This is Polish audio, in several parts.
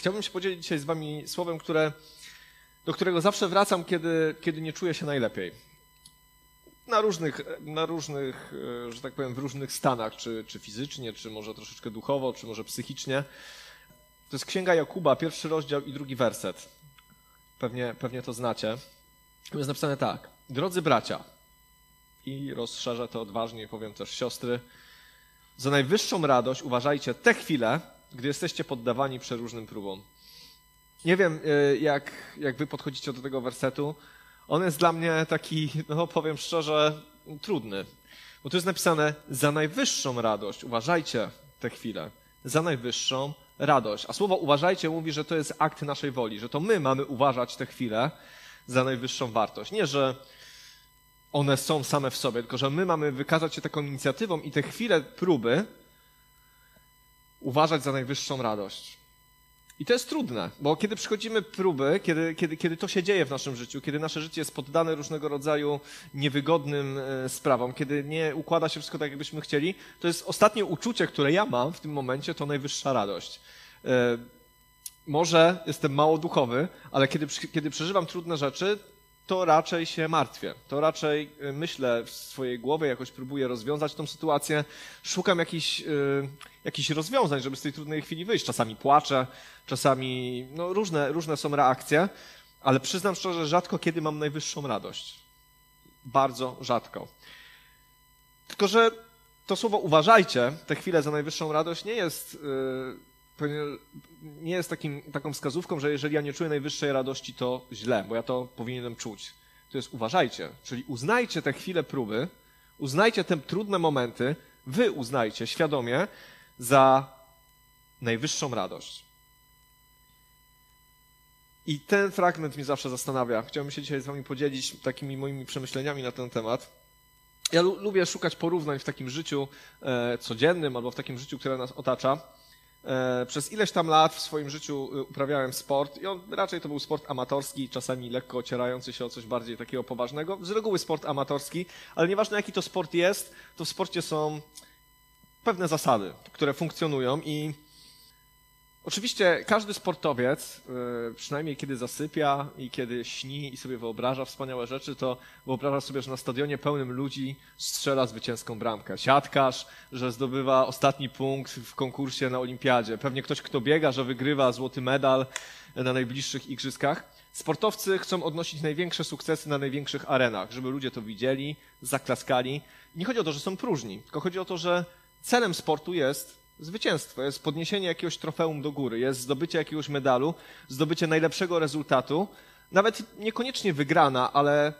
chciałbym się podzielić dzisiaj z wami słowem, które, do którego zawsze wracam, kiedy, kiedy nie czuję się najlepiej. Na różnych, na różnych, e, że tak powiem, w różnych stanach, czy, czy fizycznie, czy może troszeczkę duchowo, czy może psychicznie. To jest Księga Jakuba, pierwszy rozdział i drugi werset. Pewnie, pewnie to znacie. Jest napisane tak. Drodzy bracia, i rozszerzę to odważnie, powiem też siostry, za najwyższą radość uważajcie te chwile, gdy jesteście poddawani przeróżnym próbom. Nie wiem, e, jak, jak wy podchodzicie do tego wersetu. On jest dla mnie taki, no powiem szczerze, trudny. Bo tu jest napisane za najwyższą radość. Uważajcie te chwile. Za najwyższą radość. A słowo uważajcie mówi, że to jest akt naszej woli, że to my mamy uważać te chwile za najwyższą wartość. Nie, że one są same w sobie, tylko że my mamy wykazać się taką inicjatywą i te chwile próby uważać za najwyższą radość. I to jest trudne, bo kiedy przychodzimy próby, kiedy, kiedy, kiedy to się dzieje w naszym życiu, kiedy nasze życie jest poddane różnego rodzaju niewygodnym e, sprawom, kiedy nie układa się wszystko tak, jakbyśmy chcieli, to jest ostatnie uczucie, które ja mam w tym momencie, to najwyższa radość. E, może jestem mało duchowy, ale kiedy, kiedy przeżywam trudne rzeczy, to raczej się martwię. To raczej y, myślę w swojej głowie, jakoś próbuję rozwiązać tą sytuację. Szukam jakichś, yy, rozwiązań, żeby z tej trudnej chwili wyjść. Czasami płaczę, czasami no, różne, różne są reakcje, ale przyznam szczerze, rzadko kiedy mam najwyższą radość. Bardzo rzadko. Tylko, że to słowo uważajcie, te chwile za najwyższą radość nie jest. Yy, nie jest takim, taką wskazówką, że jeżeli ja nie czuję najwyższej radości, to źle, bo ja to powinienem czuć. To jest uważajcie, czyli uznajcie te chwile próby, uznajcie te trudne momenty, wy uznajcie świadomie za najwyższą radość. I ten fragment mnie zawsze zastanawia. Chciałbym się dzisiaj z wami podzielić takimi moimi przemyśleniami na ten temat. Ja lubię szukać porównań w takim życiu e, codziennym albo w takim życiu, które nas otacza. E, przez ileś tam lat w swoim życiu e, uprawiałem sport i on raczej to był sport amatorski, czasami lekko ocierający się o coś bardziej takiego poważnego. Z reguły sport amatorski, ale nieważne jaki to sport jest, to w sporcie są pewne zasady, które funkcjonują i Oczywiście każdy sportowiec, e, przynajmniej kiedy zasypia i kiedy śni i sobie wyobraża wspaniałe rzeczy, to wyobraża sobie, że na stadionie pełnym ludzi strzela zwycięską bramkę. Siatkarz, że zdobywa ostatni punkt w konkursie na olimpiadzie. Pewnie ktoś, kto biega, że wygrywa złoty medal na najbliższych igrzyskach. Sportowcy chcą odnosić największe sukcesy na największych arenach, żeby ludzie to widzieli, zaklaskali. Nie chodzi o to, że są próżni, tylko chodzi o to, że celem sportu jest zwycięstwo, jest podniesienie jakiegoś trofeum do góry, jest zdobycie jakiegoś medalu, zdobycie najlepszego rezultatu, nawet niekoniecznie wygrana, ale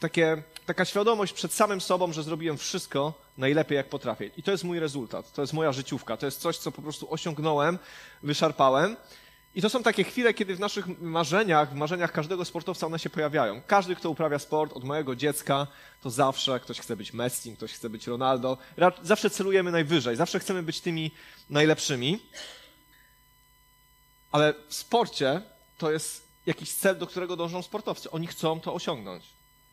takie, taka świadomość przed samym sobą, że zrobiłem wszystko najlepiej jak potrafię. I to jest mój rezultat, to jest moja życiówka, to jest coś, co po prostu osiągnąłem, wyszarpałem i to są takie chwile, kiedy w naszych marzeniach, w marzeniach każdego sportowca one się pojawiają. Każdy, kto uprawia sport od mojego dziecka, to zawsze ktoś chce być Messi, ktoś chce być Ronaldo. Zawsze celujemy najwyżej, zawsze chcemy być tymi najlepszymi. Ale w sporcie to jest jakiś cel, do którego dążą sportowcy. Oni chcą to osiągnąć.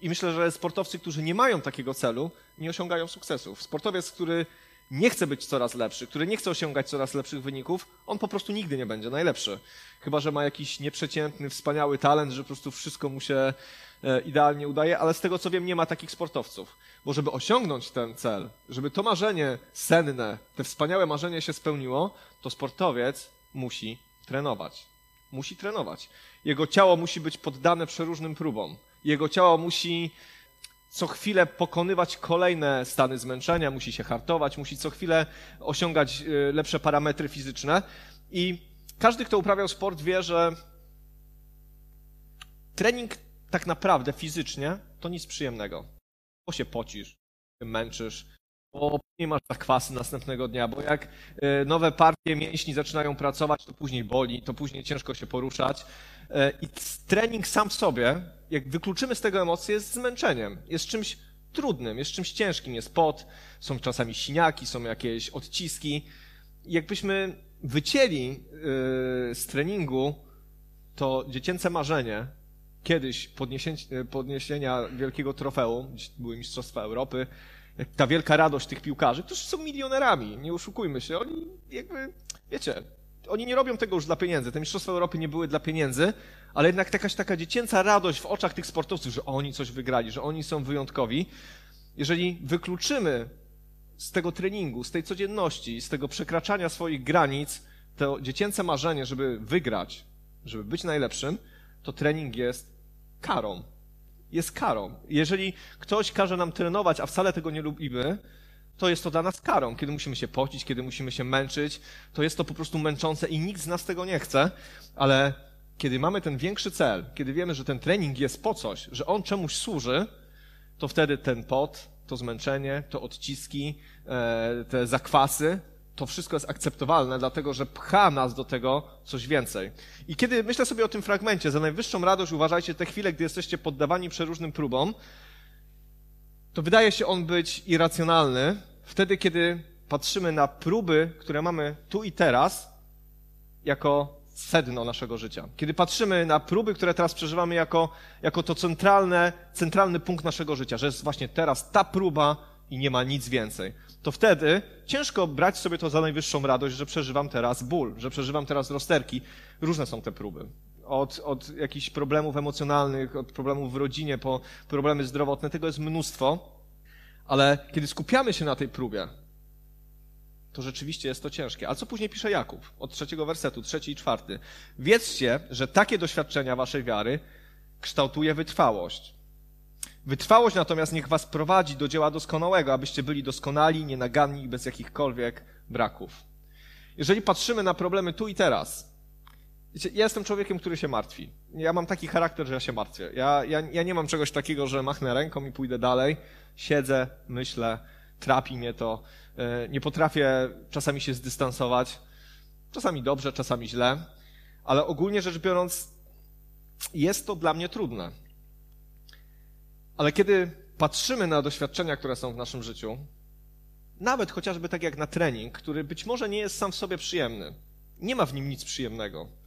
I myślę, że sportowcy, którzy nie mają takiego celu, nie osiągają sukcesów. Sportowiec, który nie chce być coraz lepszy, który nie chce osiągać coraz lepszych wyników, on po prostu nigdy nie będzie najlepszy. Chyba, że ma jakiś nieprzeciętny, wspaniały talent, że po prostu wszystko mu się e, idealnie udaje, ale z tego co wiem, nie ma takich sportowców. Bo żeby osiągnąć ten cel, żeby to marzenie senne, te wspaniałe marzenie się spełniło, to sportowiec musi trenować. Musi trenować. Jego ciało musi być poddane przeróżnym próbom. Jego ciało musi co chwilę pokonywać kolejne stany zmęczenia, musi się hartować, musi co chwilę osiągać y, lepsze parametry fizyczne. I każdy, kto uprawiał sport, wie, że trening tak naprawdę fizycznie to nic przyjemnego. Bo się pocisz, męczysz, bo nie masz zakwasy następnego dnia, bo jak y, nowe partie mięśni zaczynają pracować, to później boli, to później ciężko się poruszać. Y, I trening sam w sobie jak wykluczymy z tego emocje, jest zmęczeniem, jest czymś trudnym, jest czymś ciężkim, jest pot, są czasami siniaki, są jakieś odciski. Jakbyśmy wycięli yy, z treningu to dziecięce marzenie kiedyś yy, podniesienia wielkiego trofeum, były Mistrzostwa Europy, ta wielka radość tych piłkarzy, którzy są milionerami, nie oszukujmy się, oni jakby, wiecie, oni nie robią tego już dla pieniędzy. Te Mistrzostwa Europy nie były dla pieniędzy, ale jednak jakaś taka dziecięca radość w oczach tych sportowców, że oni coś wygrali, że oni są wyjątkowi. Jeżeli wykluczymy z tego treningu, z tej codzienności, z tego przekraczania swoich granic, to dziecięce marzenie, żeby wygrać, żeby być najlepszym, to trening jest karą. Jest karą. Jeżeli ktoś każe nam trenować, a wcale tego nie lubimy, to jest to dla nas karą. Kiedy musimy się pocić, kiedy musimy się męczyć, to jest to po prostu męczące i nikt z nas tego nie chce, ale kiedy mamy ten większy cel, kiedy wiemy, że ten trening jest po coś, że on czemuś służy, to wtedy ten pot, to zmęczenie, to odciski, e, te zakwasy, to wszystko jest akceptowalne, dlatego że pcha nas do tego coś więcej. I kiedy myślę sobie o tym fragmencie, za najwyższą radość uważajcie te chwile, gdy jesteście poddawani przeróżnym próbom, to wydaje się on być irracjonalny wtedy, kiedy patrzymy na próby, które mamy tu i teraz, jako sedno naszego życia. Kiedy patrzymy na próby, które teraz przeżywamy jako, jako to centralne, centralny punkt naszego życia, że jest właśnie teraz ta próba i nie ma nic więcej, to wtedy ciężko brać sobie to za najwyższą radość, że przeżywam teraz ból, że przeżywam teraz rozterki. Różne są te próby. Od, od jakichś problemów emocjonalnych, od problemów w rodzinie, po problemy zdrowotne, tego jest mnóstwo. Ale kiedy skupiamy się na tej próbie, to rzeczywiście jest to ciężkie. A co później pisze Jakub? Od trzeciego wersetu, trzeci i czwarty. Wiedzcie, że takie doświadczenia waszej wiary kształtuje wytrwałość. Wytrwałość natomiast niech was prowadzi do dzieła doskonałego, abyście byli doskonali, nienaganni i bez jakichkolwiek braków. Jeżeli patrzymy na problemy tu i teraz, ja jestem człowiekiem, który się martwi. Ja mam taki charakter, że ja się martwię. Ja, ja, ja nie mam czegoś takiego, że machnę ręką i pójdę dalej. Siedzę, myślę, trapi mnie to. E, nie potrafię czasami się zdystansować. Czasami dobrze, czasami źle. Ale ogólnie rzecz biorąc, jest to dla mnie trudne. Ale kiedy patrzymy na doświadczenia, które są w naszym życiu, nawet chociażby tak jak na trening, który być może nie jest sam w sobie przyjemny, nie ma w nim nic przyjemnego.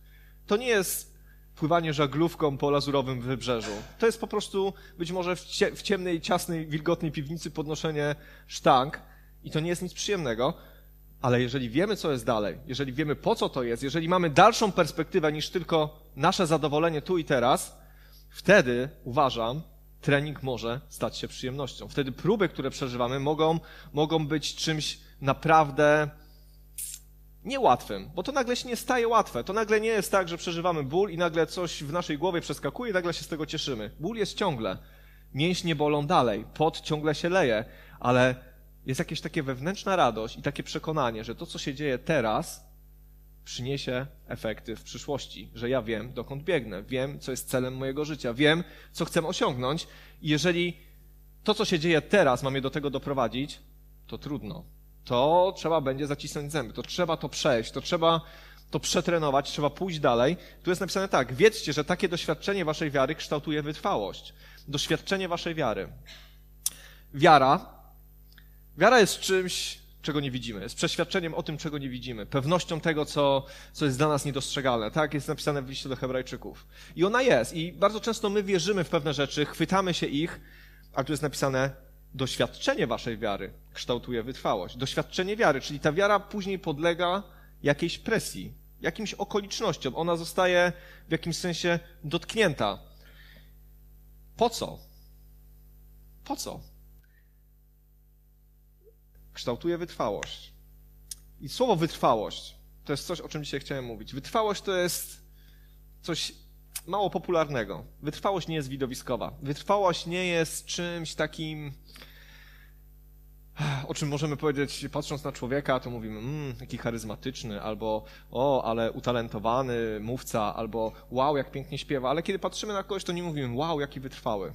To nie jest pływanie żaglówką po lazurowym wybrzeżu. To jest po prostu być może w ciemnej, ciasnej, wilgotnej piwnicy podnoszenie sztang i to nie jest nic przyjemnego, ale jeżeli wiemy, co jest dalej, jeżeli wiemy, po co to jest, jeżeli mamy dalszą perspektywę niż tylko nasze zadowolenie tu i teraz, wtedy uważam, trening może stać się przyjemnością. Wtedy próby, które przeżywamy, mogą, mogą być czymś naprawdę niełatwym, bo to nagle się nie staje łatwe. To nagle nie jest tak, że przeżywamy ból i nagle coś w naszej głowie przeskakuje i nagle się z tego cieszymy. Ból jest ciągle. Mięśnie bolą dalej, pot ciągle się leje, ale jest jakieś takie wewnętrzna radość i takie przekonanie, że to, co się dzieje teraz, przyniesie efekty w przyszłości, że ja wiem, dokąd biegnę, wiem, co jest celem mojego życia, wiem, co chcę osiągnąć i jeżeli to, co się dzieje teraz, ma mnie do tego doprowadzić, to trudno. To trzeba będzie zacisnąć zęby, to trzeba to przejść, to trzeba to przetrenować, trzeba pójść dalej. Tu jest napisane tak, wiedzcie, że takie doświadczenie waszej wiary kształtuje wytrwałość. Doświadczenie waszej wiary. Wiara, wiara jest czymś, czego nie widzimy. Jest przeświadczeniem o tym, czego nie widzimy. Pewnością tego, co, co jest dla nas niedostrzegalne. Tak jest napisane w liście do Hebrajczyków. I ona jest. I bardzo często my wierzymy w pewne rzeczy, chwytamy się ich, a tu jest napisane doświadczenie waszej wiary kształtuje wytrwałość. Doświadczenie wiary, czyli ta wiara później podlega jakiejś presji, jakimś okolicznościom. Ona zostaje w jakimś sensie dotknięta. Po co? Po co? kształtuje wytrwałość. I słowo wytrwałość to jest coś, o czym dzisiaj chciałem mówić. Wytrwałość to jest coś mało popularnego. Wytrwałość nie jest widowiskowa. Wytrwałość nie jest czymś takim, o czym możemy powiedzieć, patrząc na człowieka, to mówimy, mmm, jaki charyzmatyczny, albo o, ale utalentowany mówca, albo wow, jak pięknie śpiewa. Ale kiedy patrzymy na kogoś, to nie mówimy, wow, jaki wytrwały.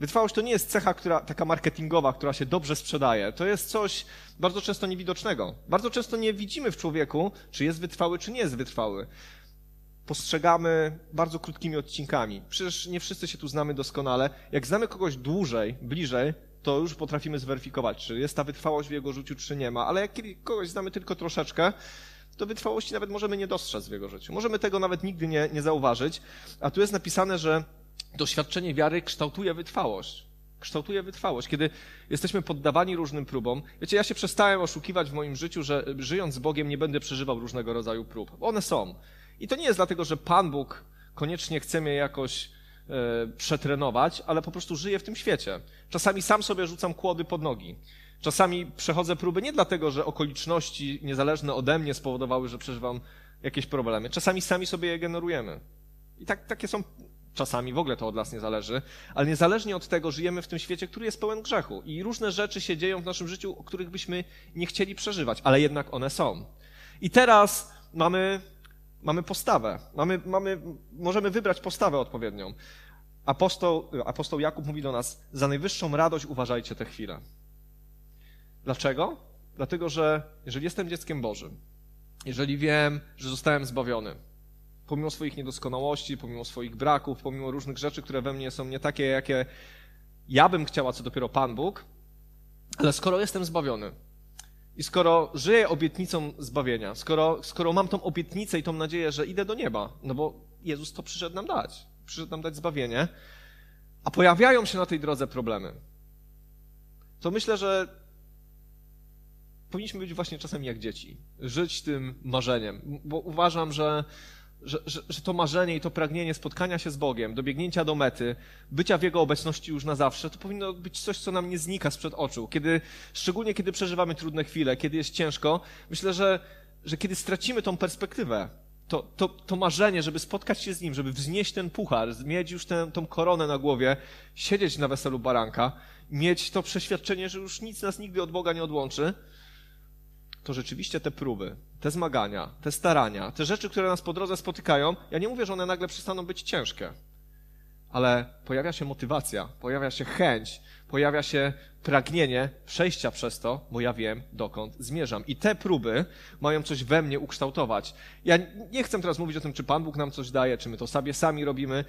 Wytrwałość to nie jest cecha która, taka marketingowa, która się dobrze sprzedaje. To jest coś bardzo często niewidocznego. Bardzo często nie widzimy w człowieku, czy jest wytrwały, czy nie jest wytrwały. Postrzegamy bardzo krótkimi odcinkami. Przecież nie wszyscy się tu znamy doskonale. Jak znamy kogoś dłużej, bliżej, to już potrafimy zweryfikować, czy jest ta wytrwałość w jego życiu, czy nie ma. Ale jak kogoś znamy tylko troszeczkę, to wytrwałości nawet możemy nie dostrzec w jego życiu. Możemy tego nawet nigdy nie, nie zauważyć. A tu jest napisane, że doświadczenie wiary kształtuje wytrwałość. kształtuje wytrwałość. Kiedy jesteśmy poddawani różnym próbom, wiecie, ja się przestałem oszukiwać w moim życiu, że żyjąc z Bogiem nie będę przeżywał różnego rodzaju prób. One są. I to nie jest dlatego, że Pan Bóg koniecznie chce mnie jakoś e, przetrenować, ale po prostu żyję w tym świecie. Czasami sam sobie rzucam kłody pod nogi. Czasami przechodzę próby nie dlatego, że okoliczności niezależne ode mnie spowodowały, że przeżywam jakieś problemy. Czasami sami sobie je generujemy. I tak, takie są czasami, w ogóle to od nas nie zależy, ale niezależnie od tego żyjemy w tym świecie, który jest pełen grzechu i różne rzeczy się dzieją w naszym życiu, o których byśmy nie chcieli przeżywać, ale jednak one są. I teraz mamy, mamy postawę, mamy, mamy, możemy wybrać postawę odpowiednią. Apostoł, apostoł Jakub mówi do nas, za najwyższą radość uważajcie tę chwilę. Dlaczego? Dlatego, że jeżeli jestem dzieckiem Bożym, jeżeli wiem, że zostałem zbawiony, pomimo swoich niedoskonałości, pomimo swoich braków, pomimo różnych rzeczy, które we mnie są nie takie, jakie ja bym chciała, co dopiero Pan Bóg, ale skoro jestem zbawiony i skoro żyję obietnicą zbawienia, skoro, skoro mam tą obietnicę i tą nadzieję, że idę do nieba, no bo Jezus to przyszedł nam dać, przyszedł nam dać zbawienie, a pojawiają się na tej drodze problemy, to myślę, że powinniśmy być właśnie czasami jak dzieci, żyć tym marzeniem, bo uważam, że że, że, że, to marzenie i to pragnienie spotkania się z Bogiem, dobiegnięcia do mety, bycia w Jego obecności już na zawsze, to powinno być coś, co nam nie znika sprzed oczu. Kiedy, szczególnie kiedy przeżywamy trudne chwile, kiedy jest ciężko, myślę, że, że kiedy stracimy tą perspektywę, to, to, to marzenie, żeby spotkać się z Nim, żeby wznieść ten puchar, mieć już tę, tą koronę na głowie, siedzieć na weselu baranka, mieć to przeświadczenie, że już nic nas nigdy od Boga nie odłączy, to rzeczywiście te próby, te zmagania, te starania, te rzeczy, które nas po drodze spotykają, ja nie mówię, że one nagle przestaną być ciężkie, ale pojawia się motywacja, pojawia się chęć, pojawia się pragnienie przejścia przez to, bo ja wiem, dokąd zmierzam. I te próby mają coś we mnie ukształtować. Ja nie chcę teraz mówić o tym, czy Pan Bóg nam coś daje, czy my to sobie sami robimy.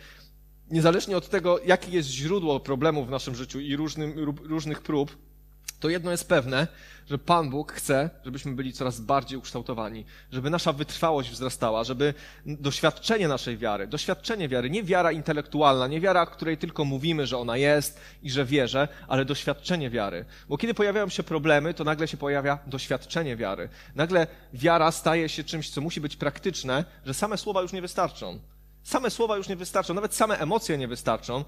Niezależnie od tego, jakie jest źródło problemów w naszym życiu i różnym, różnych prób, to jedno jest pewne, że Pan Bóg chce, żebyśmy byli coraz bardziej ukształtowani, żeby nasza wytrwałość wzrastała, żeby doświadczenie naszej wiary, doświadczenie wiary, nie wiara intelektualna, nie wiara, której tylko mówimy, że ona jest i że wierzę, ale doświadczenie wiary. Bo kiedy pojawiają się problemy, to nagle się pojawia doświadczenie wiary. Nagle wiara staje się czymś, co musi być praktyczne, że same słowa już nie wystarczą. Same słowa już nie wystarczą, nawet same emocje nie wystarczą,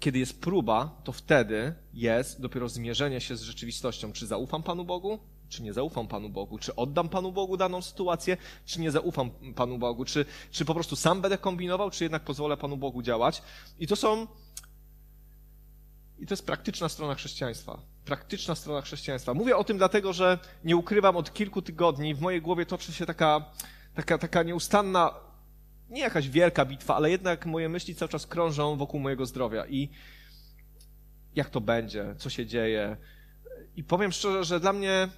kiedy jest próba, to wtedy jest dopiero zmierzenie się z rzeczywistością. Czy zaufam Panu Bogu, czy nie zaufam Panu Bogu? Czy oddam Panu Bogu daną sytuację, czy nie zaufam Panu Bogu? Czy, czy po prostu sam będę kombinował, czy jednak pozwolę Panu Bogu działać? I to są. I to jest praktyczna strona chrześcijaństwa. Praktyczna strona chrześcijaństwa. Mówię o tym dlatego, że nie ukrywam, od kilku tygodni w mojej głowie toczy się taka, taka, taka nieustanna nie jakaś wielka bitwa, ale jednak moje myśli cały czas krążą wokół mojego zdrowia i jak to będzie, co się dzieje. I powiem szczerze, że dla mnie,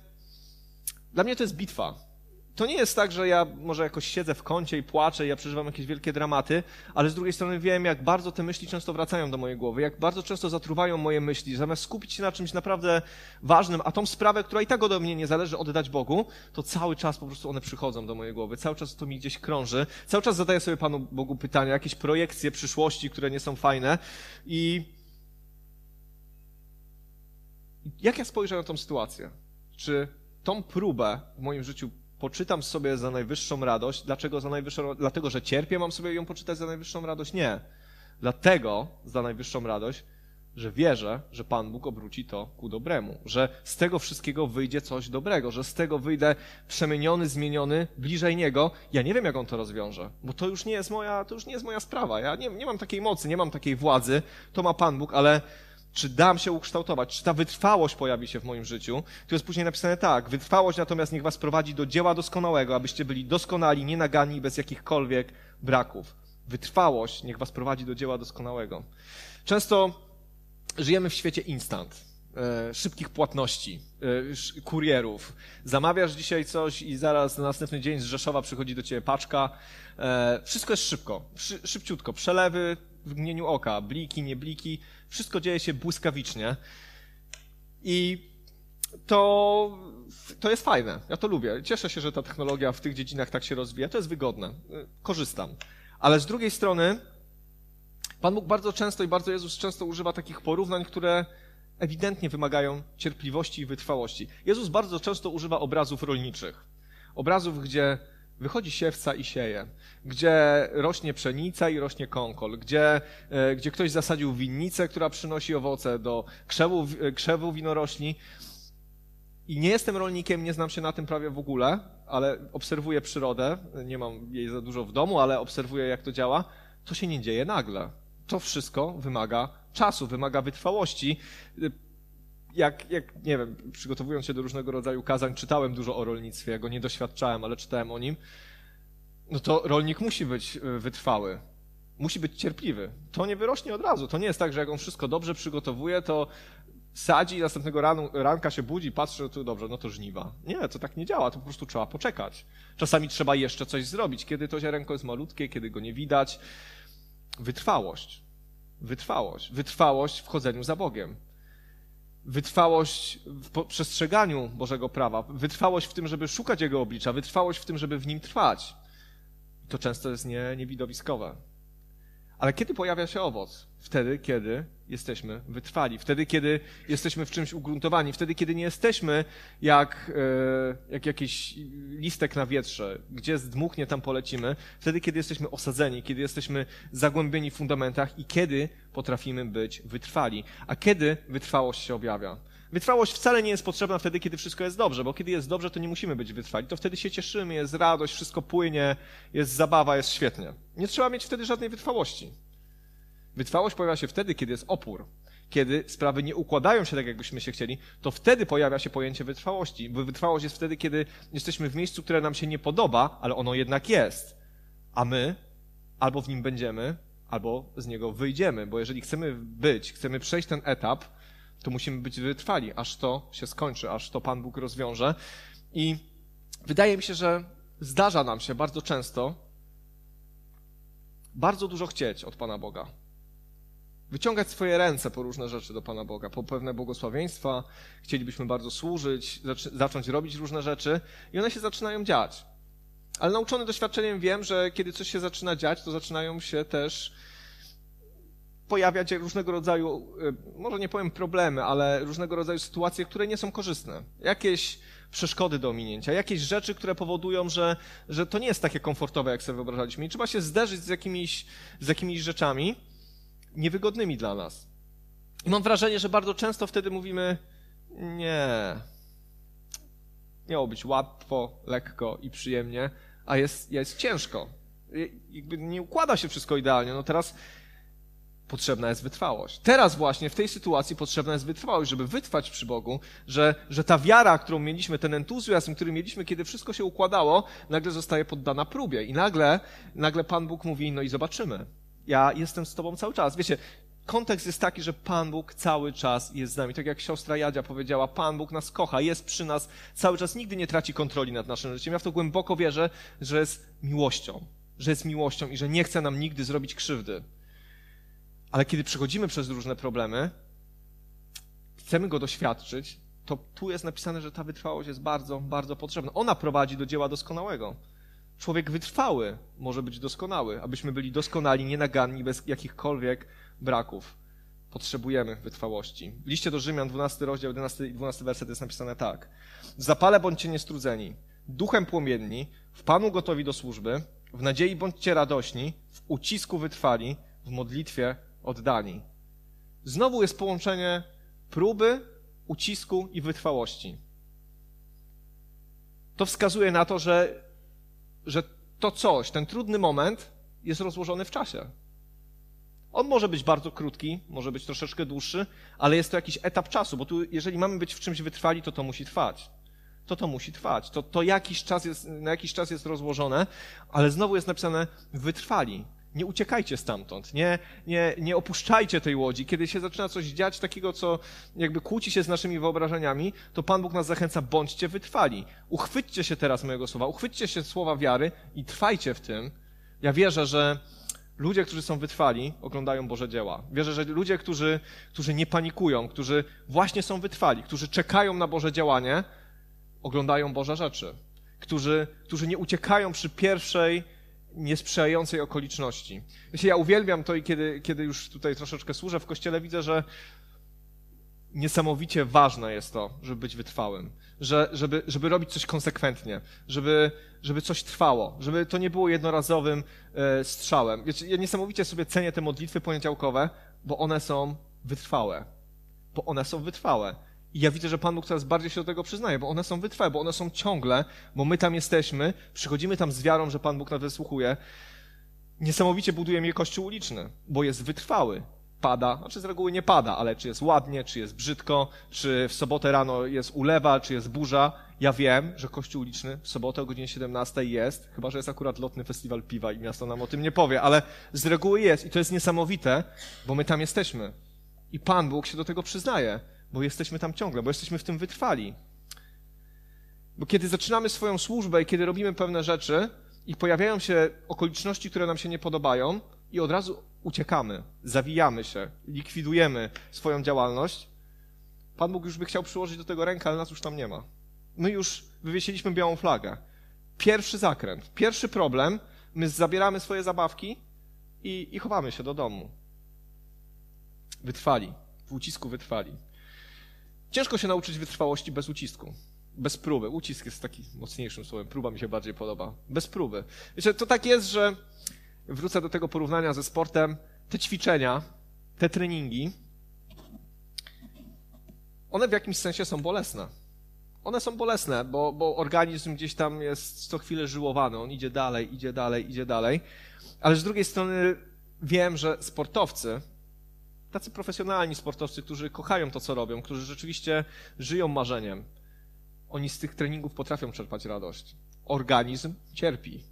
dla mnie to jest bitwa to nie jest tak, że ja może jakoś siedzę w kącie i płaczę i ja przeżywam jakieś wielkie dramaty, ale z drugiej strony wiem, jak bardzo te myśli często wracają do mojej głowy, jak bardzo często zatruwają moje myśli. Zamiast skupić się na czymś naprawdę ważnym, a tą sprawę, która i tak ode mnie nie zależy, oddać Bogu, to cały czas po prostu one przychodzą do mojej głowy, cały czas to mi gdzieś krąży, cały czas zadaję sobie Panu Bogu pytania, jakieś projekcje przyszłości, które nie są fajne i jak ja spojrzę na tą sytuację? Czy tą próbę w moim życiu poczytam sobie za najwyższą radość. Dlaczego za najwyższą Dlatego, że cierpię, mam sobie ją poczytać za najwyższą radość? Nie. Dlatego za najwyższą radość, że wierzę, że Pan Bóg obróci to ku dobremu, że z tego wszystkiego wyjdzie coś dobrego, że z tego wyjdę przemieniony, zmieniony, bliżej Niego. Ja nie wiem, jak On to rozwiąże, bo to już nie jest moja, to już nie jest moja sprawa. Ja nie, nie mam takiej mocy, nie mam takiej władzy, to ma Pan Bóg, ale czy dam się ukształtować? Czy ta wytrwałość pojawi się w moim życiu? Tu jest później napisane tak. Wytrwałość natomiast niech was prowadzi do dzieła doskonałego, abyście byli doskonali, nienagani, bez jakichkolwiek braków. Wytrwałość niech was prowadzi do dzieła doskonałego. Często żyjemy w świecie instant, e, szybkich płatności, e, kurierów. Zamawiasz dzisiaj coś i zaraz na następny dzień z Rzeszowa przychodzi do ciebie paczka. E, wszystko jest szybko, szybciutko. Przelewy w mgnieniu oka, bliki, nie bliki wszystko dzieje się błyskawicznie. I to, to jest fajne. Ja to lubię. Cieszę się, że ta technologia w tych dziedzinach tak się rozwija. To jest wygodne. Korzystam. Ale z drugiej strony Pan Bóg bardzo często i bardzo Jezus często używa takich porównań, które ewidentnie wymagają cierpliwości i wytrwałości. Jezus bardzo często używa obrazów rolniczych. Obrazów, gdzie wychodzi siewca i sieje, gdzie rośnie pszenica i rośnie kąkol, gdzie, e, gdzie ktoś zasadził winnicę, która przynosi owoce do krzewu, krzewu winorośli. I nie jestem rolnikiem, nie znam się na tym prawie w ogóle, ale obserwuję przyrodę, nie mam jej za dużo w domu, ale obserwuję jak to działa. To się nie dzieje nagle. To wszystko wymaga czasu, wymaga wytrwałości. Jak, jak, nie wiem, przygotowując się do różnego rodzaju kazań, czytałem dużo o rolnictwie, go nie doświadczałem, ale czytałem o nim. No to rolnik musi być e, wytrwały, musi być cierpliwy. To nie wyrośnie od razu. To nie jest tak, że jak on wszystko dobrze przygotowuje, to sadzi i następnego ranu, ranka się budzi, patrzy, no to dobrze, no to żniwa. Nie, to tak nie działa, to po prostu trzeba poczekać. Czasami trzeba jeszcze coś zrobić, kiedy to ziarenko jest malutkie, kiedy go nie widać. Wytrwałość. Wytrwałość. Wytrwałość w chodzeniu za Bogiem. Wytrwałość w przestrzeganiu Bożego prawa. Wytrwałość w tym, żeby szukać Jego oblicza. Wytrwałość w tym, żeby w nim trwać. To często jest nie, niewidowiskowe. Ale kiedy pojawia się owoc? Wtedy, kiedy jesteśmy wytrwali, wtedy, kiedy jesteśmy w czymś ugruntowani, wtedy, kiedy nie jesteśmy jak, e, jak jakiś listek na wietrze, gdzie zdmuchnie, tam polecimy, wtedy, kiedy jesteśmy osadzeni, kiedy jesteśmy zagłębieni w fundamentach i kiedy potrafimy być wytrwali. A kiedy wytrwałość się objawia? Wytrwałość wcale nie jest potrzebna wtedy, kiedy wszystko jest dobrze, bo kiedy jest dobrze, to nie musimy być wytrwali. To wtedy się cieszymy, jest radość, wszystko płynie, jest zabawa, jest świetnie. Nie trzeba mieć wtedy żadnej wytrwałości. Wytrwałość pojawia się wtedy, kiedy jest opór. Kiedy sprawy nie układają się tak, jakbyśmy się chcieli, to wtedy pojawia się pojęcie wytrwałości. Wytrwałość jest wtedy, kiedy jesteśmy w miejscu, które nam się nie podoba, ale ono jednak jest. A my albo w nim będziemy, albo z niego wyjdziemy, bo jeżeli chcemy być, chcemy przejść ten etap, to musimy być wytrwali, aż to się skończy, aż to Pan Bóg rozwiąże. I wydaje mi się, że zdarza nam się bardzo często bardzo dużo chcieć od Pana Boga. Wyciągać swoje ręce po różne rzeczy do Pana Boga, po pewne błogosławieństwa, chcielibyśmy bardzo służyć, zacząć robić różne rzeczy i one się zaczynają dziać. Ale nauczony doświadczeniem wiem, że kiedy coś się zaczyna dziać, to zaczynają się też pojawiać różnego rodzaju, y, może nie powiem problemy, ale różnego rodzaju sytuacje, które nie są korzystne. Jakieś przeszkody do ominięcia, jakieś rzeczy, które powodują, że, że to nie jest takie komfortowe, jak sobie wyobrażaliśmy. I trzeba się zderzyć z jakimiś, z jakimiś rzeczami niewygodnymi dla nas. I mam wrażenie, że bardzo często wtedy mówimy, nie, miało być łatwo, lekko i przyjemnie, a jest, jest ciężko. Jakby nie układa się wszystko idealnie. No teraz potrzebna jest wytrwałość. Teraz właśnie w tej sytuacji potrzebna jest wytrwałość, żeby wytrwać przy Bogu, że, że ta wiara, którą mieliśmy, ten entuzjazm, który mieliśmy, kiedy wszystko się układało, nagle zostaje poddana próbie. I nagle, nagle Pan Bóg mówi, no i zobaczymy. Ja jestem z Tobą cały czas. Wiecie, kontekst jest taki, że Pan Bóg cały czas jest z nami. Tak jak siostra Jadzia powiedziała, Pan Bóg nas kocha, jest przy nas cały czas, nigdy nie traci kontroli nad naszym życiem. Ja w to głęboko wierzę, że jest miłością, że jest miłością i że nie chce nam nigdy zrobić krzywdy. Ale kiedy przechodzimy przez różne problemy, chcemy go doświadczyć, to tu jest napisane, że ta wytrwałość jest bardzo, bardzo potrzebna. Ona prowadzi do dzieła doskonałego. Człowiek wytrwały może być doskonały, abyśmy byli doskonali, nienaganni, bez jakichkolwiek braków. Potrzebujemy wytrwałości. W liście do Rzymian, 12 rozdział, 11 i 12 werset jest napisane tak. Zapale bądźcie niestrudzeni, duchem płomienni, w Panu gotowi do służby, w nadziei bądźcie radośni, w ucisku wytrwali, w modlitwie oddani. Znowu jest połączenie próby, ucisku i wytrwałości. To wskazuje na to, że, że to coś, ten trudny moment jest rozłożony w czasie. On może być bardzo krótki, może być troszeczkę dłuższy, ale jest to jakiś etap czasu, bo tu, jeżeli mamy być w czymś wytrwali, to to musi trwać. To to musi trwać. To, to jakiś czas jest, na jakiś czas jest rozłożone, ale znowu jest napisane wytrwali. Nie uciekajcie stamtąd, nie, nie, nie opuszczajcie tej łodzi. Kiedy się zaczyna coś dziać takiego, co jakby kłóci się z naszymi wyobrażeniami, to Pan Bóg nas zachęca, bądźcie wytrwali. Uchwyćcie się teraz mojego słowa, uchwyćcie się słowa wiary i trwajcie w tym. Ja wierzę, że ludzie, którzy są wytrwali, oglądają Boże dzieła. Wierzę, że ludzie, którzy, którzy nie panikują, którzy właśnie są wytrwali, którzy czekają na Boże działanie, oglądają Boże rzeczy. Którzy, którzy nie uciekają przy pierwszej niesprzyjającej okoliczności. Wiecie, ja uwielbiam to i kiedy, kiedy już tutaj troszeczkę służę w kościele, widzę, że niesamowicie ważne jest to, żeby być wytrwałym, że, żeby, żeby robić coś konsekwentnie, żeby, żeby coś trwało, żeby to nie było jednorazowym e, strzałem. Wiecie, ja niesamowicie sobie cenię te modlitwy poniedziałkowe, bo one są wytrwałe. Bo one są wytrwałe. I ja widzę, że Pan Bóg coraz bardziej się do tego przyznaje, bo one są wytrwałe, bo one są ciągle, bo my tam jesteśmy, przychodzimy tam z wiarą, że Pan Bóg nas wysłuchuje. Niesamowicie buduje mnie kościół uliczny, bo jest wytrwały. Pada, znaczy z reguły nie pada, ale czy jest ładnie, czy jest brzydko, czy w sobotę rano jest ulewa, czy jest burza. Ja wiem, że kościół uliczny w sobotę o godzinie 17 jest, chyba że jest akurat lotny festiwal piwa i miasto nam o tym nie powie, ale z reguły jest i to jest niesamowite, bo my tam jesteśmy. I Pan Bóg się do tego przyznaje bo jesteśmy tam ciągle, bo jesteśmy w tym wytrwali. Bo kiedy zaczynamy swoją służbę i kiedy robimy pewne rzeczy i pojawiają się okoliczności, które nam się nie podobają, i od razu uciekamy, zawijamy się, likwidujemy swoją działalność, Pan Bóg już by chciał przyłożyć do tego rękę, ale nas już tam nie ma. My już wywiesiliśmy białą flagę. Pierwszy zakręt, pierwszy problem, my zabieramy swoje zabawki i, i chowamy się do domu. Wytrwali, w ucisku wytrwali. Ciężko się nauczyć wytrwałości bez ucisku. Bez próby. Ucisk jest taki mocniejszym słowem. Próba mi się bardziej podoba. Bez próby. Wiecie, to tak jest, że wrócę do tego porównania ze sportem. Te ćwiczenia, te treningi, one w jakimś sensie są bolesne. One są bolesne, bo, bo organizm gdzieś tam jest co chwilę żyłowany. On idzie dalej, idzie dalej, idzie dalej. Ale z drugiej strony wiem, że sportowcy tacy profesjonalni sportowcy, którzy kochają to, co robią, którzy rzeczywiście żyją marzeniem, oni z tych treningów potrafią czerpać radość. Organizm cierpi,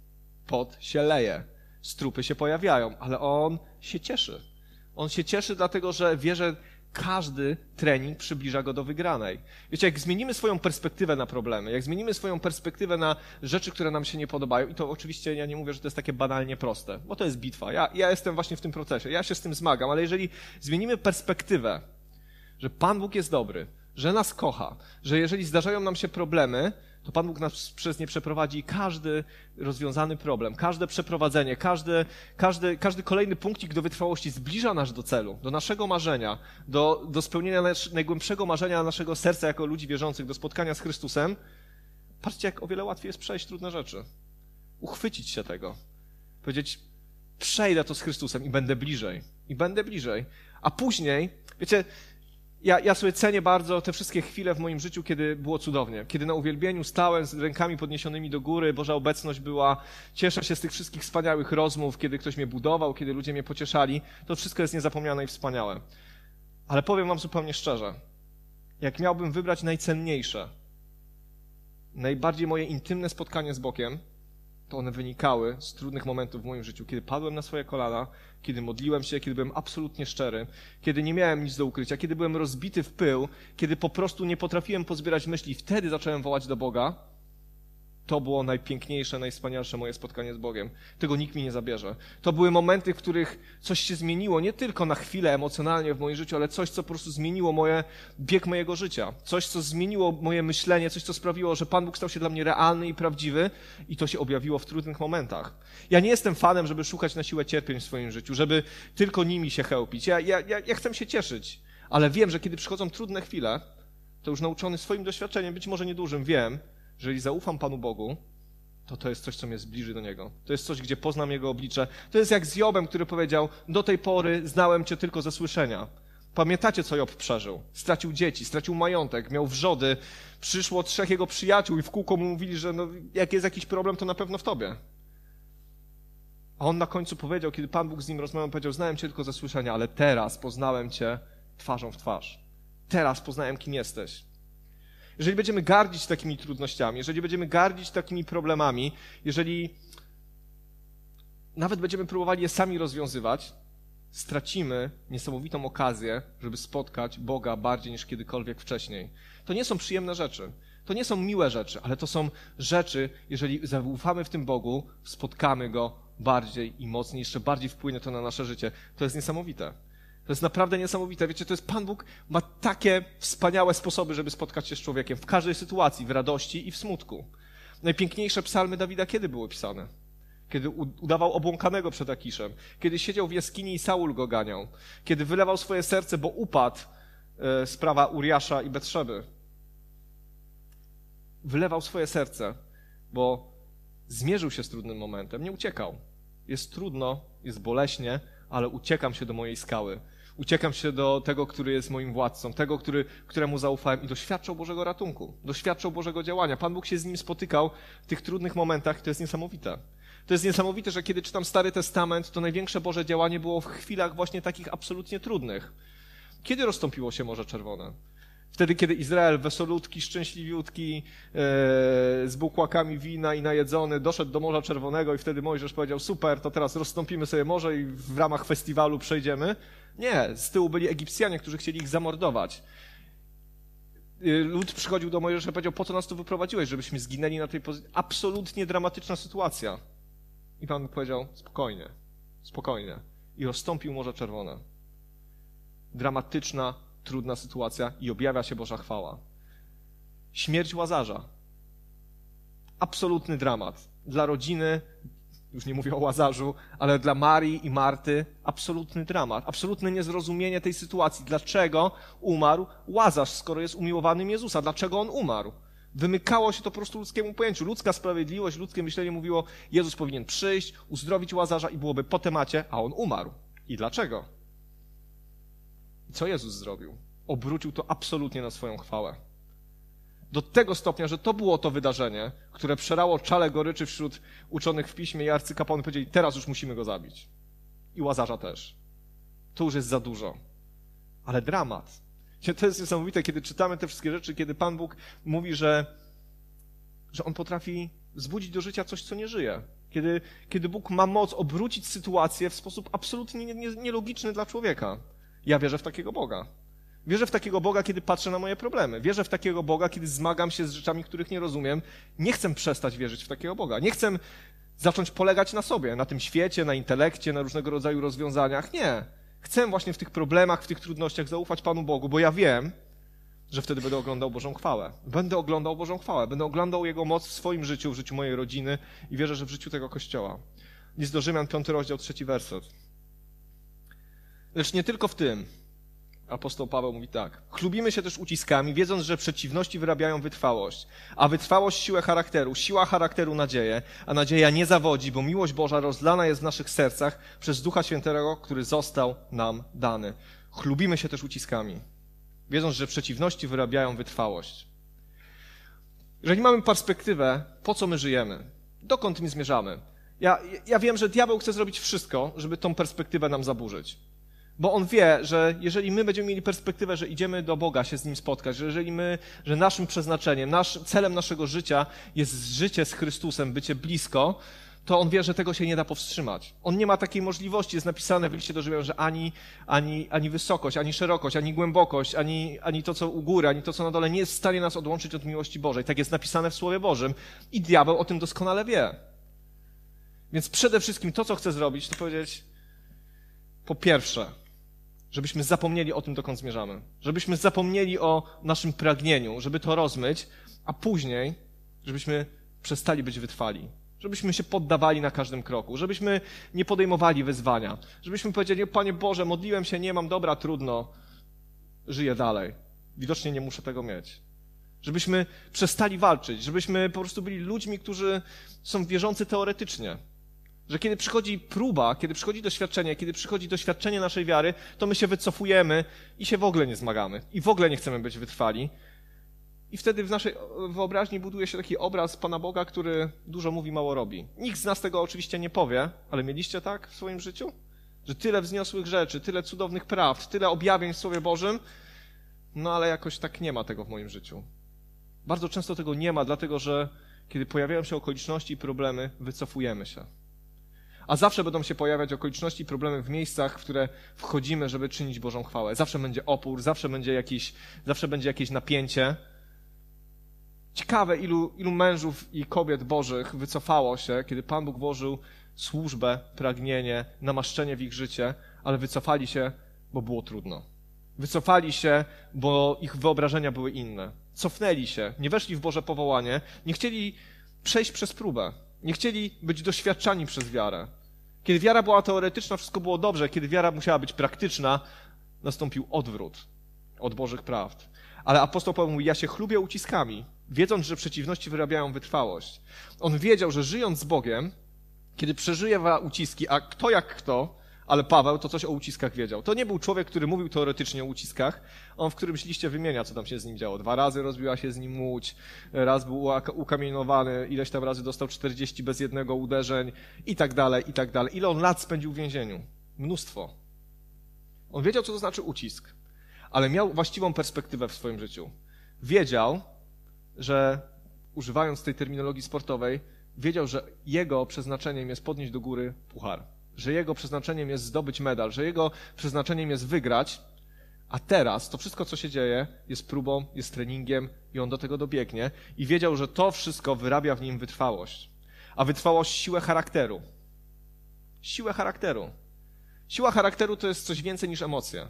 pot się leje, strupy się pojawiają, ale on się cieszy. On się cieszy dlatego, że wie, że każdy trening przybliża go do wygranej. Wiecie, jak zmienimy swoją perspektywę na problemy, jak zmienimy swoją perspektywę na rzeczy, które nam się nie podobają, i to oczywiście ja nie mówię, że to jest takie banalnie proste, bo to jest bitwa. Ja, ja jestem właśnie w tym procesie, ja się z tym zmagam, ale jeżeli zmienimy perspektywę, że Pan Bóg jest dobry, że nas kocha, że jeżeli zdarzają nam się problemy, to Pan Bóg nas przez nie przeprowadzi każdy rozwiązany problem, każde przeprowadzenie, każdy, każdy, każdy kolejny punkcik do wytrwałości zbliża nas do celu, do naszego marzenia, do, do spełnienia nasz, najgłębszego marzenia naszego serca jako ludzi wierzących, do spotkania z Chrystusem. Patrzcie, jak o wiele łatwiej jest przejść trudne rzeczy. Uchwycić się tego. Powiedzieć, przejdę to z Chrystusem i będę bliżej. I będę bliżej. A później, wiecie, ja, ja sobie cenię bardzo te wszystkie chwile w moim życiu, kiedy było cudownie. Kiedy na uwielbieniu stałem z rękami podniesionymi do góry, Boża obecność była. Cieszę się z tych wszystkich wspaniałych rozmów, kiedy ktoś mnie budował, kiedy ludzie mnie pocieszali. To wszystko jest niezapomniane i wspaniałe. Ale powiem wam zupełnie szczerze. Jak miałbym wybrać najcenniejsze, najbardziej moje intymne spotkanie z Bogiem, to one wynikały z trudnych momentów w moim życiu, kiedy padłem na swoje kolana, kiedy modliłem się, kiedy byłem absolutnie szczery, kiedy nie miałem nic do ukrycia, kiedy byłem rozbity w pył, kiedy po prostu nie potrafiłem pozbierać myśli, wtedy zacząłem wołać do Boga to było najpiękniejsze, najwspanialsze moje spotkanie z Bogiem. Tego nikt mi nie zabierze. To były momenty, w których coś się zmieniło, nie tylko na chwilę emocjonalnie w moim życiu, ale coś, co po prostu zmieniło moje, bieg mojego życia. Coś, co zmieniło moje myślenie, coś, co sprawiło, że Pan Bóg stał się dla mnie realny i prawdziwy i to się objawiło w trudnych momentach. Ja nie jestem fanem, żeby szukać na siłę cierpień w swoim życiu, żeby tylko nimi się chełpić. Ja, ja, ja, ja chcę się cieszyć, ale wiem, że kiedy przychodzą trudne chwile, to już nauczony swoim doświadczeniem, być może niedużym, wiem, jeżeli zaufam Panu Bogu, to to jest coś, co mnie zbliży do Niego. To jest coś, gdzie poznam Jego oblicze. To jest jak z Jobem, który powiedział, do tej pory znałem Cię tylko ze słyszenia. Pamiętacie, co Job przeżył? Stracił dzieci, stracił majątek, miał wrzody, przyszło trzech jego przyjaciół i w kółko mu mówili, że no, jak jest jakiś problem, to na pewno w Tobie. A on na końcu powiedział, kiedy Pan Bóg z nim rozmawiał, powiedział, znałem Cię tylko ze słyszenia, ale teraz poznałem Cię twarzą w twarz. Teraz poznałem, kim jesteś. Jeżeli będziemy gardzić takimi trudnościami, jeżeli będziemy gardzić takimi problemami, jeżeli nawet będziemy próbowali je sami rozwiązywać, stracimy niesamowitą okazję, żeby spotkać Boga bardziej niż kiedykolwiek wcześniej. To nie są przyjemne rzeczy. To nie są miłe rzeczy, ale to są rzeczy, jeżeli zaufamy w tym Bogu, spotkamy Go bardziej i mocniej, jeszcze bardziej wpłynie to na nasze życie. To jest niesamowite. To jest naprawdę niesamowite. Wiecie, to jest Pan Bóg ma takie wspaniałe sposoby, żeby spotkać się z człowiekiem w każdej sytuacji, w radości i w smutku. Najpiękniejsze psalmy Dawida kiedy były pisane? kiedy udawał obłąkanego przed Akiszem, kiedy siedział w jaskini i Saul go ganiał, kiedy wylewał swoje serce, bo upadł e, sprawa Uriasza i Betrzeby. Wylewał swoje serce, bo zmierzył się z trudnym momentem, nie uciekał. Jest trudno, jest boleśnie, ale uciekam się do mojej skały. Uciekam się do tego, który jest moim władcą, tego, który, któremu zaufałem i doświadczał Bożego ratunku, doświadczał Bożego działania. Pan Bóg się z nim spotykał w tych trudnych momentach i to jest niesamowite. To jest niesamowite, że kiedy czytam Stary Testament, to największe Boże działanie było w chwilach właśnie takich absolutnie trudnych. Kiedy rozstąpiło się Morze Czerwone? Wtedy, kiedy Izrael wesolutki, szczęśliwiutki, e, z bukłakami wina i najedzony, doszedł do Morza Czerwonego i wtedy Mojżesz powiedział, super, to teraz rozstąpimy sobie morze i w ramach festiwalu przejdziemy. Nie, z tyłu byli Egipcjanie, którzy chcieli ich zamordować. Y, lud przychodził do Mojżesza i powiedział, po co nas tu wyprowadziłeś, żebyśmy zginęli na tej pozycji. Absolutnie dramatyczna sytuacja. I Pan powiedział, spokojnie, spokojnie. I rozstąpił Morze Czerwone. Dramatyczna, trudna sytuacja i objawia się Boża chwała. Śmierć Łazarza. Absolutny dramat. Dla rodziny, już nie mówię o Łazarzu, ale dla Marii i Marty absolutny dramat, absolutne niezrozumienie tej sytuacji. Dlaczego umarł Łazarz, skoro jest umiłowanym Jezusa? Dlaczego on umarł? Wymykało się to po prostu ludzkiemu pojęciu. Ludzka sprawiedliwość, ludzkie myślenie mówiło, Jezus powinien przyjść, uzdrowić Łazarza i byłoby po temacie, a on umarł. I dlaczego? I co Jezus zrobił? Obrócił to absolutnie na swoją chwałę. Do tego stopnia, że to było to wydarzenie, które przerało czale goryczy wśród uczonych w piśmie i arcykapłani powiedzieli, teraz już musimy go zabić. I Łazarza też. To już jest za dużo. Ale dramat. To jest niesamowite, kiedy czytamy te wszystkie rzeczy, kiedy Pan Bóg mówi, że, że On potrafi wzbudzić do życia coś, co nie żyje. Kiedy, kiedy Bóg ma moc obrócić sytuację w sposób absolutnie nielogiczny dla człowieka. Ja wierzę w takiego Boga. Wierzę w takiego Boga, kiedy patrzę na moje problemy. Wierzę w takiego Boga, kiedy zmagam się z rzeczami, których nie rozumiem. Nie chcę przestać wierzyć w takiego Boga. Nie chcę zacząć polegać na sobie, na tym świecie, na intelekcie, na różnego rodzaju rozwiązaniach. Nie. Chcę właśnie w tych problemach, w tych trudnościach zaufać Panu Bogu, bo ja wiem, że wtedy będę oglądał Bożą chwałę. Będę oglądał Bożą chwałę. Będę oglądał Jego moc w swoim życiu, w życiu mojej rodziny i wierzę, że w życiu tego Kościoła. List do Rzymian, piąty rozdział, trzeci werset. Lecz nie tylko w tym. Apostoł Paweł mówi tak. Chlubimy się też uciskami, wiedząc, że przeciwności wyrabiają wytrwałość, a wytrwałość siłę charakteru, siła charakteru nadzieję, a nadzieja nie zawodzi, bo miłość Boża rozlana jest w naszych sercach przez Ducha Świętego, który został nam dany. Chlubimy się też uciskami, wiedząc, że przeciwności wyrabiają wytrwałość. Jeżeli mamy perspektywę, po co my żyjemy, dokąd my zmierzamy, ja, ja wiem, że diabeł chce zrobić wszystko, żeby tą perspektywę nam zaburzyć. Bo on wie, że jeżeli my będziemy mieli perspektywę, że idziemy do Boga się z Nim spotkać, że jeżeli my, że naszym przeznaczeniem, nasz, celem naszego życia jest życie z Chrystusem, bycie blisko, to on wie, że tego się nie da powstrzymać. On nie ma takiej możliwości. Jest napisane w liście do Rzymian, że ani, ani, ani wysokość, ani szerokość, ani głębokość, ani, ani to, co u góry, ani to, co na dole nie jest w stanie nas odłączyć od miłości Bożej. Tak jest napisane w Słowie Bożym i diabeł o tym doskonale wie. Więc przede wszystkim to, co chce zrobić, to powiedzieć po pierwsze, żebyśmy zapomnieli o tym, dokąd zmierzamy. Żebyśmy zapomnieli o naszym pragnieniu, żeby to rozmyć, a później, żebyśmy przestali być wytrwali. Żebyśmy się poddawali na każdym kroku, żebyśmy nie podejmowali wyzwania, żebyśmy powiedzieli, Panie Boże, modliłem się, nie mam dobra, trudno, żyję dalej. Widocznie nie muszę tego mieć. Żebyśmy przestali walczyć, żebyśmy po prostu byli ludźmi, którzy są wierzący teoretycznie, że kiedy przychodzi próba, kiedy przychodzi doświadczenie, kiedy przychodzi doświadczenie naszej wiary, to my się wycofujemy i się w ogóle nie zmagamy. I w ogóle nie chcemy być wytrwali. I wtedy w naszej wyobraźni buduje się taki obraz Pana Boga, który dużo mówi, mało robi. Nikt z nas tego oczywiście nie powie, ale mieliście tak w swoim życiu? Że tyle wzniosłych rzeczy, tyle cudownych prawd, tyle objawień w Słowie Bożym, no ale jakoś tak nie ma tego w moim życiu. Bardzo często tego nie ma, dlatego że kiedy pojawiają się okoliczności i problemy, wycofujemy się a zawsze będą się pojawiać okoliczności i problemy w miejscach, w które wchodzimy, żeby czynić Bożą chwałę. Zawsze będzie opór, zawsze będzie jakieś, zawsze będzie jakieś napięcie. Ciekawe, ilu, ilu mężów i kobiet bożych wycofało się, kiedy Pan Bóg włożył służbę, pragnienie, namaszczenie w ich życie, ale wycofali się, bo było trudno. Wycofali się, bo ich wyobrażenia były inne. Cofnęli się, nie weszli w Boże powołanie, nie chcieli przejść przez próbę. Nie chcieli być doświadczani przez wiarę. Kiedy wiara była teoretyczna, wszystko było dobrze. Kiedy wiara musiała być praktyczna, nastąpił odwrót od Bożych prawd. Ale apostoł Paweł mówi, ja się chlubię uciskami, wiedząc, że przeciwności wyrabiają wytrwałość. On wiedział, że żyjąc z Bogiem, kiedy przeżywa uciski, a kto jak kto, ale Paweł to coś o uciskach wiedział. To nie był człowiek, który mówił teoretycznie o uciskach. On w którymś liście wymienia, co tam się z nim działo. Dwa razy rozbiła się z nim łódź, raz był ukamienowany, ileś tam razy dostał 40 bez jednego uderzeń i tak dalej, i tak dalej. Ile on lat spędził w więzieniu? Mnóstwo. On wiedział, co to znaczy ucisk, ale miał właściwą perspektywę w swoim życiu. Wiedział, że używając tej terminologii sportowej, wiedział, że jego przeznaczeniem jest podnieść do góry puchar że jego przeznaczeniem jest zdobyć medal, że jego przeznaczeniem jest wygrać, a teraz to wszystko, co się dzieje, jest próbą, jest treningiem i on do tego dobiegnie i wiedział, że to wszystko wyrabia w nim wytrwałość. A wytrwałość siłę charakteru. Siłę charakteru. Siła charakteru to jest coś więcej niż emocje.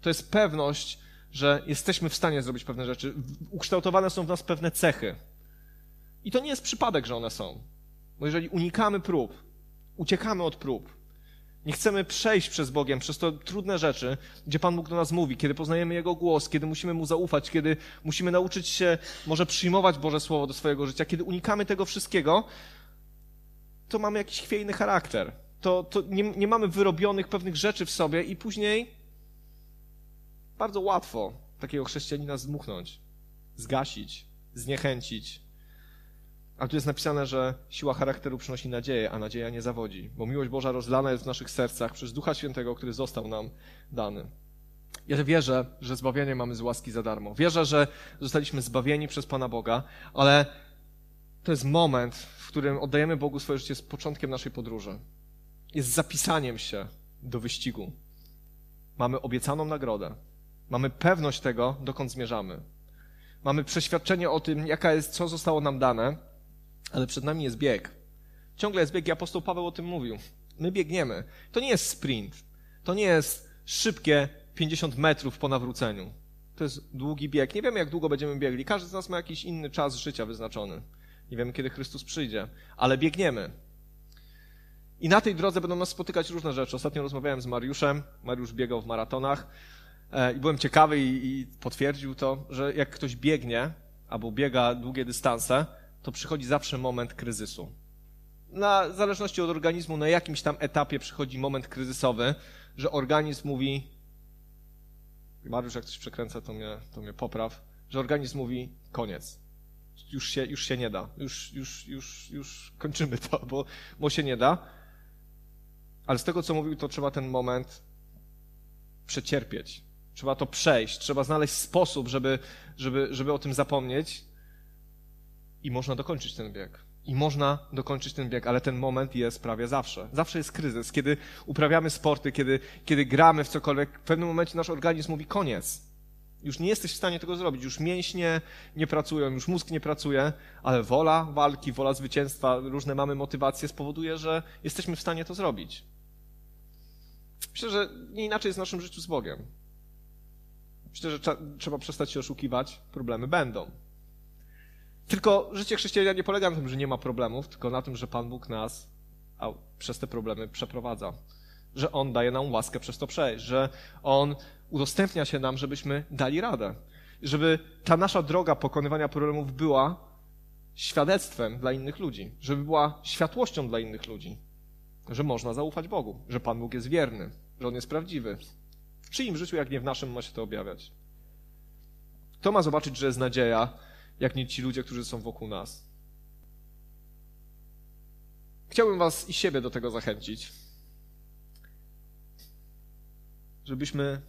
To jest pewność, że jesteśmy w stanie zrobić pewne rzeczy. Ukształtowane są w nas pewne cechy. I to nie jest przypadek, że one są. Bo jeżeli unikamy prób, uciekamy od prób, nie chcemy przejść przez Bogiem, przez to trudne rzeczy, gdzie Pan Bóg do nas mówi, kiedy poznajemy Jego głos, kiedy musimy Mu zaufać, kiedy musimy nauczyć się może przyjmować Boże Słowo do swojego życia, kiedy unikamy tego wszystkiego, to mamy jakiś chwiejny charakter. To, to nie, nie mamy wyrobionych pewnych rzeczy w sobie i później bardzo łatwo takiego chrześcijanina zdmuchnąć, zgasić, zniechęcić, a tu jest napisane, że siła charakteru przynosi nadzieję, a nadzieja nie zawodzi, bo miłość Boża rozlana jest w naszych sercach przez Ducha Świętego, który został nam dany. Ja wierzę, że zbawienie mamy z łaski za darmo. Wierzę, że zostaliśmy zbawieni przez Pana Boga, ale to jest moment, w którym oddajemy Bogu swoje życie z początkiem naszej podróży. Jest zapisaniem się do wyścigu. Mamy obiecaną nagrodę. Mamy pewność tego, dokąd zmierzamy. Mamy przeświadczenie o tym, jaka jest, co zostało nam dane, ale przed nami jest bieg. Ciągle jest bieg i apostoł Paweł o tym mówił. My biegniemy. To nie jest sprint. To nie jest szybkie 50 metrów po nawróceniu. To jest długi bieg. Nie wiemy, jak długo będziemy biegli. Każdy z nas ma jakiś inny czas życia wyznaczony. Nie wiemy, kiedy Chrystus przyjdzie, ale biegniemy. I na tej drodze będą nas spotykać różne rzeczy. Ostatnio rozmawiałem z Mariuszem. Mariusz biegał w maratonach e, i byłem ciekawy i, i potwierdził to, że jak ktoś biegnie albo biega długie dystanse, to przychodzi zawsze moment kryzysu. Na w zależności od organizmu, na jakimś tam etapie przychodzi moment kryzysowy, że organizm mówi, Mariusz, jak coś przekręca, to mnie, to mnie popraw, że organizm mówi koniec. Już się, już się nie da. Już, już, już, już kończymy to, bo, bo się nie da. Ale z tego, co mówił, to trzeba ten moment przecierpieć. Trzeba to przejść. Trzeba znaleźć sposób, żeby, żeby, żeby o tym zapomnieć i można dokończyć ten bieg. I można dokończyć ten bieg, ale ten moment jest prawie zawsze. Zawsze jest kryzys. Kiedy uprawiamy sporty, kiedy, kiedy gramy w cokolwiek, w pewnym momencie nasz organizm mówi koniec. Już nie jesteś w stanie tego zrobić. Już mięśnie nie pracują, już mózg nie pracuje, ale wola walki, wola zwycięstwa, różne mamy motywacje spowoduje, że jesteśmy w stanie to zrobić. Myślę, że nie inaczej jest w naszym życiu z Bogiem. Myślę, że trzeba przestać się oszukiwać. Problemy będą. Tylko życie chrześcijanina nie polega na tym, że nie ma problemów, tylko na tym, że Pan Bóg nas przez te problemy przeprowadza. Że On daje nam łaskę przez to przejść, że On udostępnia się nam, żebyśmy dali radę. Żeby ta nasza droga pokonywania problemów była świadectwem dla innych ludzi, żeby była światłością dla innych ludzi, że można zaufać Bogu, że Pan Bóg jest wierny, że On jest prawdziwy. W czyim życiu, jak nie w naszym, ma się to objawiać? Kto ma zobaczyć, że jest nadzieja, jak nie ci ludzie, którzy są wokół nas. Chciałbym Was i siebie do tego zachęcić, żebyśmy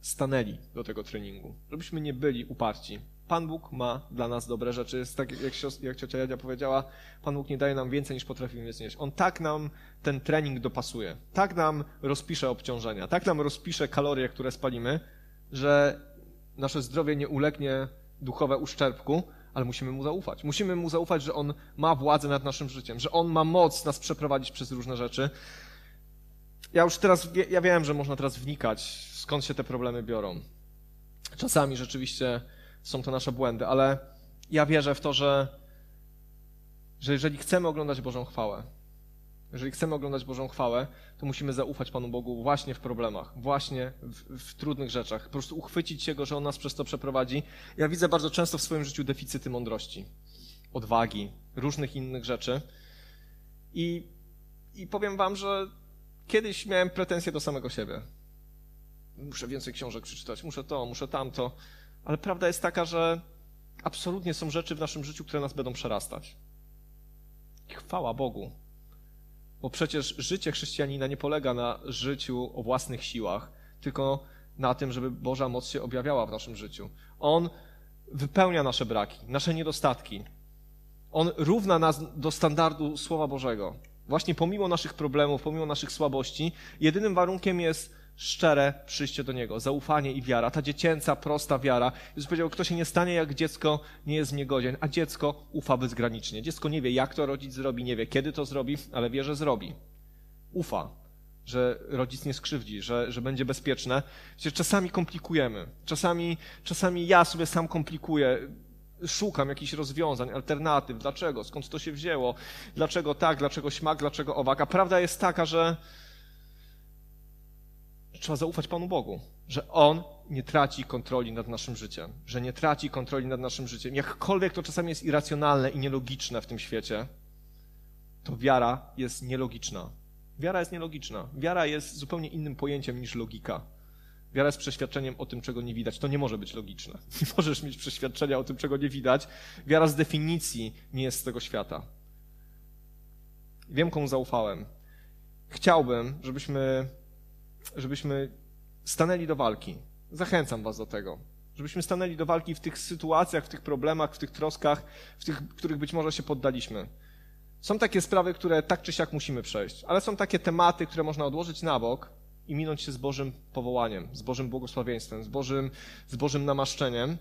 stanęli do tego treningu, żebyśmy nie byli uparci. Pan Bóg ma dla nas dobre rzeczy. Tak, jak, jak ciocia Jadzia powiedziała, Pan Bóg nie daje nam więcej niż potrafimy znieść. On tak nam ten trening dopasuje, tak nam rozpisze obciążenia, tak nam rozpisze kalorie, które spalimy, że nasze zdrowie nie ulegnie duchowe uszczerbku, ale musimy mu zaufać. Musimy mu zaufać, że on ma władzę nad naszym życiem, że on ma moc nas przeprowadzić przez różne rzeczy. Ja już teraz, ja wiem, że można teraz wnikać, skąd się te problemy biorą. Czasami rzeczywiście są to nasze błędy, ale ja wierzę w to, że że jeżeli chcemy oglądać Bożą chwałę, jeżeli chcemy oglądać Bożą chwałę, to musimy zaufać Panu Bogu właśnie w problemach, właśnie w, w, trudnych rzeczach. Po prostu uchwycić się Go, że On nas przez to przeprowadzi. Ja widzę bardzo często w swoim życiu deficyty mądrości, odwagi, różnych innych rzeczy. I, i powiem Wam, że kiedyś miałem pretensje do samego siebie. Muszę więcej książek przeczytać, muszę to, muszę tamto. Ale prawda jest taka, że absolutnie są rzeczy w naszym życiu, które nas będą przerastać. Chwała Bogu. Bo przecież życie chrześcijanina nie polega na życiu o własnych siłach, tylko na tym, żeby Boża moc się objawiała w naszym życiu. On wypełnia nasze braki, nasze niedostatki. On równa nas do standardu Słowa Bożego. Właśnie pomimo naszych problemów, pomimo naszych słabości, jedynym warunkiem jest szczere przyjście do Niego, zaufanie i wiara, ta dziecięca, prosta wiara. Jezus powiedział, kto się nie stanie jak dziecko, nie jest niegodzien, a dziecko ufa bezgranicznie. Dziecko nie wie, jak to rodzic zrobi, nie wie, kiedy to zrobi, ale wie, że zrobi. Ufa, że rodzic nie skrzywdzi, że, że będzie bezpieczne. Wiecie, czasami komplikujemy, czasami, czasami ja sobie sam komplikuję, szukam jakichś rozwiązań, alternatyw, dlaczego, skąd to się wzięło, dlaczego tak, dlaczego śmak, dlaczego owak. A prawda jest taka, że trzeba zaufać Panu Bogu, że On nie traci kontroli nad naszym życiem, że nie traci kontroli nad naszym życiem. Jakkolwiek to czasami jest irracjonalne i nielogiczne w tym świecie, to wiara jest nielogiczna. Wiara jest nielogiczna. Wiara jest zupełnie innym pojęciem niż logika. Wiara jest przeświadczeniem o tym, czego nie widać. To nie może być logiczne. Nie możesz mieć przeświadczenia o tym, czego nie widać. Wiara z definicji nie jest z tego świata. Wiem, komu zaufałem. Chciałbym, żebyśmy żebyśmy stanęli do walki. Zachęcam Was do tego. Żebyśmy stanęli do walki w tych sytuacjach, w tych problemach, w tych troskach, w tych, których być może się poddaliśmy. Są takie sprawy, które tak czy siak musimy przejść, ale są takie tematy, które można odłożyć na bok i minąć się z Bożym powołaniem, z Bożym błogosławieństwem, z Bożym, z Bożym namaszczeniem.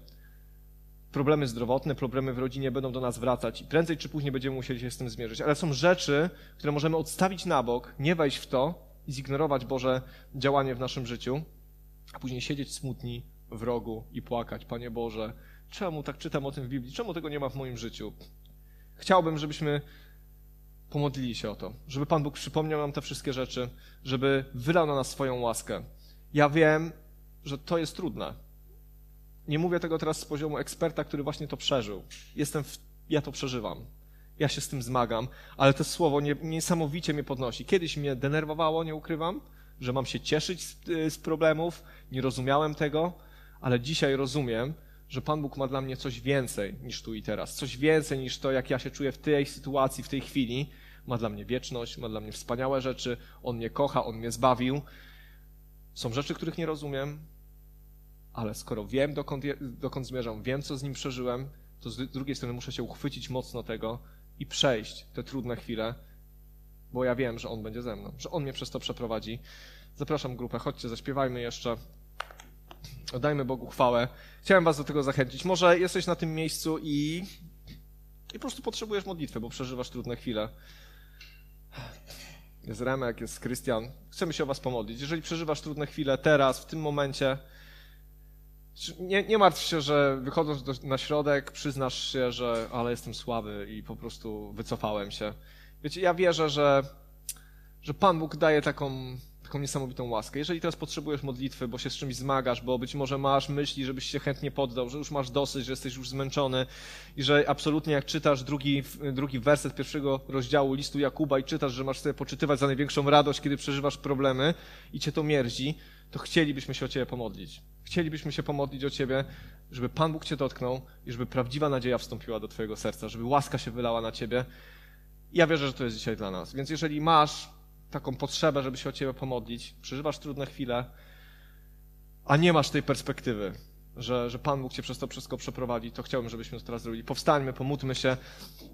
Problemy zdrowotne, problemy w rodzinie będą do nas wracać i prędzej czy później będziemy musieli się z tym zmierzyć. Ale są rzeczy, które możemy odstawić na bok, nie wejść w to i zignorować Boże działanie w naszym życiu, a później siedzieć smutni w rogu i płakać. Panie Boże, czemu tak czytam o tym w Biblii? Czemu tego nie ma w moim życiu? Chciałbym, żebyśmy pomodlili się o to, żeby Pan Bóg przypomniał nam te wszystkie rzeczy, żeby wylał na nas swoją łaskę. Ja wiem, że to jest trudne. Nie mówię tego teraz z poziomu eksperta, który właśnie to przeżył. Jestem w... ja to przeżywam ja się z tym zmagam, ale to słowo nie, niesamowicie mnie podnosi. Kiedyś mnie denerwowało, nie ukrywam, że mam się cieszyć z, z problemów, nie rozumiałem tego, ale dzisiaj rozumiem, że Pan Bóg ma dla mnie coś więcej niż tu i teraz, coś więcej niż to, jak ja się czuję w tej sytuacji, w tej chwili. Ma dla mnie wieczność, ma dla mnie wspaniałe rzeczy, On mnie kocha, On mnie zbawił. Są rzeczy, których nie rozumiem, ale skoro wiem, dokąd, dokąd zmierzam, wiem, co z Nim przeżyłem, to z drugiej strony muszę się uchwycić mocno tego, i przejść te trudne chwile, bo ja wiem, że On będzie ze mną, że On mnie przez to przeprowadzi. Zapraszam grupę, chodźcie, zaśpiewajmy jeszcze. Oddajmy Bogu chwałę. Chciałem Was do tego zachęcić. Może jesteś na tym miejscu i, i po prostu potrzebujesz modlitwy, bo przeżywasz trudne chwile. Jest Remek, jest Krystian. Chcemy się o Was pomodlić. Jeżeli przeżywasz trudne chwile teraz, w tym momencie, nie, nie martw się, że wychodząc do, na środek przyznasz się, że ale jestem słaby i po prostu wycofałem się. Wiecie, ja wierzę, że, że Pan Bóg daje taką, taką niesamowitą łaskę. Jeżeli teraz potrzebujesz modlitwy, bo się z czymś zmagasz, bo być może masz myśli, żebyś się chętnie poddał, że już masz dosyć, że jesteś już zmęczony i że absolutnie jak czytasz drugi, drugi werset pierwszego rozdziału listu Jakuba i czytasz, że masz sobie poczytywać za największą radość, kiedy przeżywasz problemy i cię to mierzi, to chcielibyśmy się o Ciebie pomodlić. Chcielibyśmy się pomodlić o Ciebie, żeby Pan Bóg Cię dotknął i żeby prawdziwa nadzieja wstąpiła do Twojego serca, żeby łaska się wylała na Ciebie. Ja wierzę, że to jest dzisiaj dla nas. Więc jeżeli masz taką potrzebę, żeby się o Ciebie pomodlić, przeżywasz trudne chwile, a nie masz tej perspektywy, że, że Pan Bóg Cię przez to wszystko przeprowadzi, to chciałbym, żebyśmy to teraz zrobili. Powstańmy, pomódlmy się.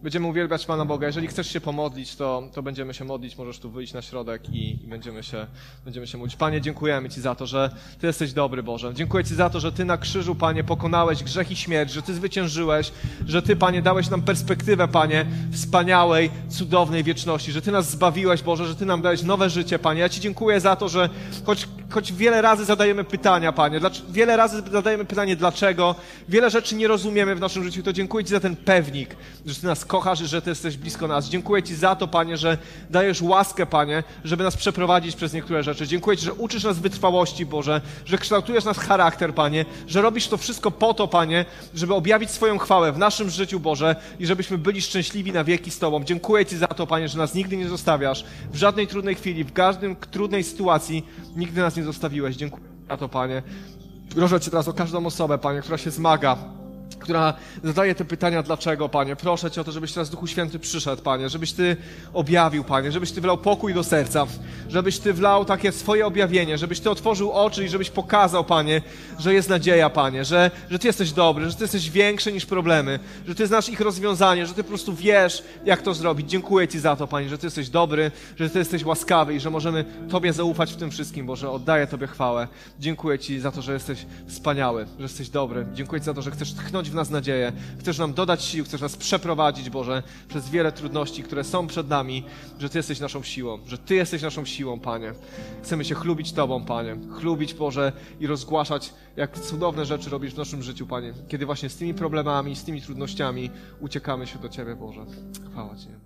Będziemy uwielbiać Pana Boga. Jeżeli chcesz się pomodlić, to, to będziemy się modlić. Możesz tu wyjść na środek i, i będziemy, się, będziemy się modlić. Panie, dziękujemy Ci za to, że Ty jesteś dobry, Boże. Dziękuję Ci za to, że Ty na krzyżu, Panie, pokonałeś grzech i śmierć, że Ty zwyciężyłeś, że Ty, Panie, dałeś nam perspektywę, Panie, wspaniałej, cudownej wieczności, że Ty nas zbawiłeś, Boże, że Ty nam dałeś nowe życie, Panie. Ja Ci dziękuję za to, że choć choć wiele razy zadajemy pytania, Panie, dlac- wiele razy zadajemy pytanie dlaczego, wiele rzeczy nie rozumiemy w naszym życiu, to dziękuję Ci za ten pewnik, że Ty nas kochasz i że Ty jesteś blisko nas. Dziękuję Ci za to, Panie, że dajesz łaskę, Panie, żeby nas przeprowadzić przez niektóre rzeczy. Dziękuję Ci, że uczysz nas wytrwałości, Boże, że kształtujesz nasz charakter, Panie, że robisz to wszystko po to, Panie, żeby objawić swoją chwałę w naszym życiu, Boże, i żebyśmy byli szczęśliwi na wieki z Tobą. Dziękuję Ci za to, Panie, że nas nigdy nie zostawiasz w żadnej trudnej chwili, w każdym trudnej sytuacji nigdy nas nie zostawiłeś. Dziękuję za to, Panie. Proszę Cię teraz o każdą osobę, Panie, która się zmaga, która zadaje te pytania dlaczego, Panie. Proszę Cię o to, żebyś teraz Duchu Święty przyszedł, Panie, żebyś Ty objawił, Panie, żebyś Ty wlał pokój do serca, żebyś Ty wlał takie swoje objawienie, żebyś Ty otworzył oczy i żebyś pokazał, Panie, że jest nadzieja, Panie, że, że Ty jesteś dobry, że Ty jesteś większy niż problemy, że Ty znasz ich rozwiązanie, że Ty po prostu wiesz, jak to zrobić. Dziękuję Ci za to, Panie, że Ty jesteś dobry, że Ty jesteś łaskawy i że możemy Tobie zaufać w tym wszystkim, Boże. Oddaję Tobie chwałę. Dziękuję Ci za to, że jesteś wspaniały, że jesteś dobry. Dziękuję Ci za to, że chcesz tchnąć w nas nadzieję, chcesz nam dodać sił, chcesz nas przeprowadzić, Boże, przez wiele trudności, które są przed nami, że Ty jesteś naszą siłą, że Ty jesteś naszą siłą, Panie. Chcemy się chlubić Tobą, Panie. Chlubić, Boże, i rozgłaszać, jak cudowne rzeczy robisz w naszym życiu, Panie. Kiedy właśnie z tymi problemami, z tymi trudnościami uciekamy się do Ciebie, Boże. Chwała Ci.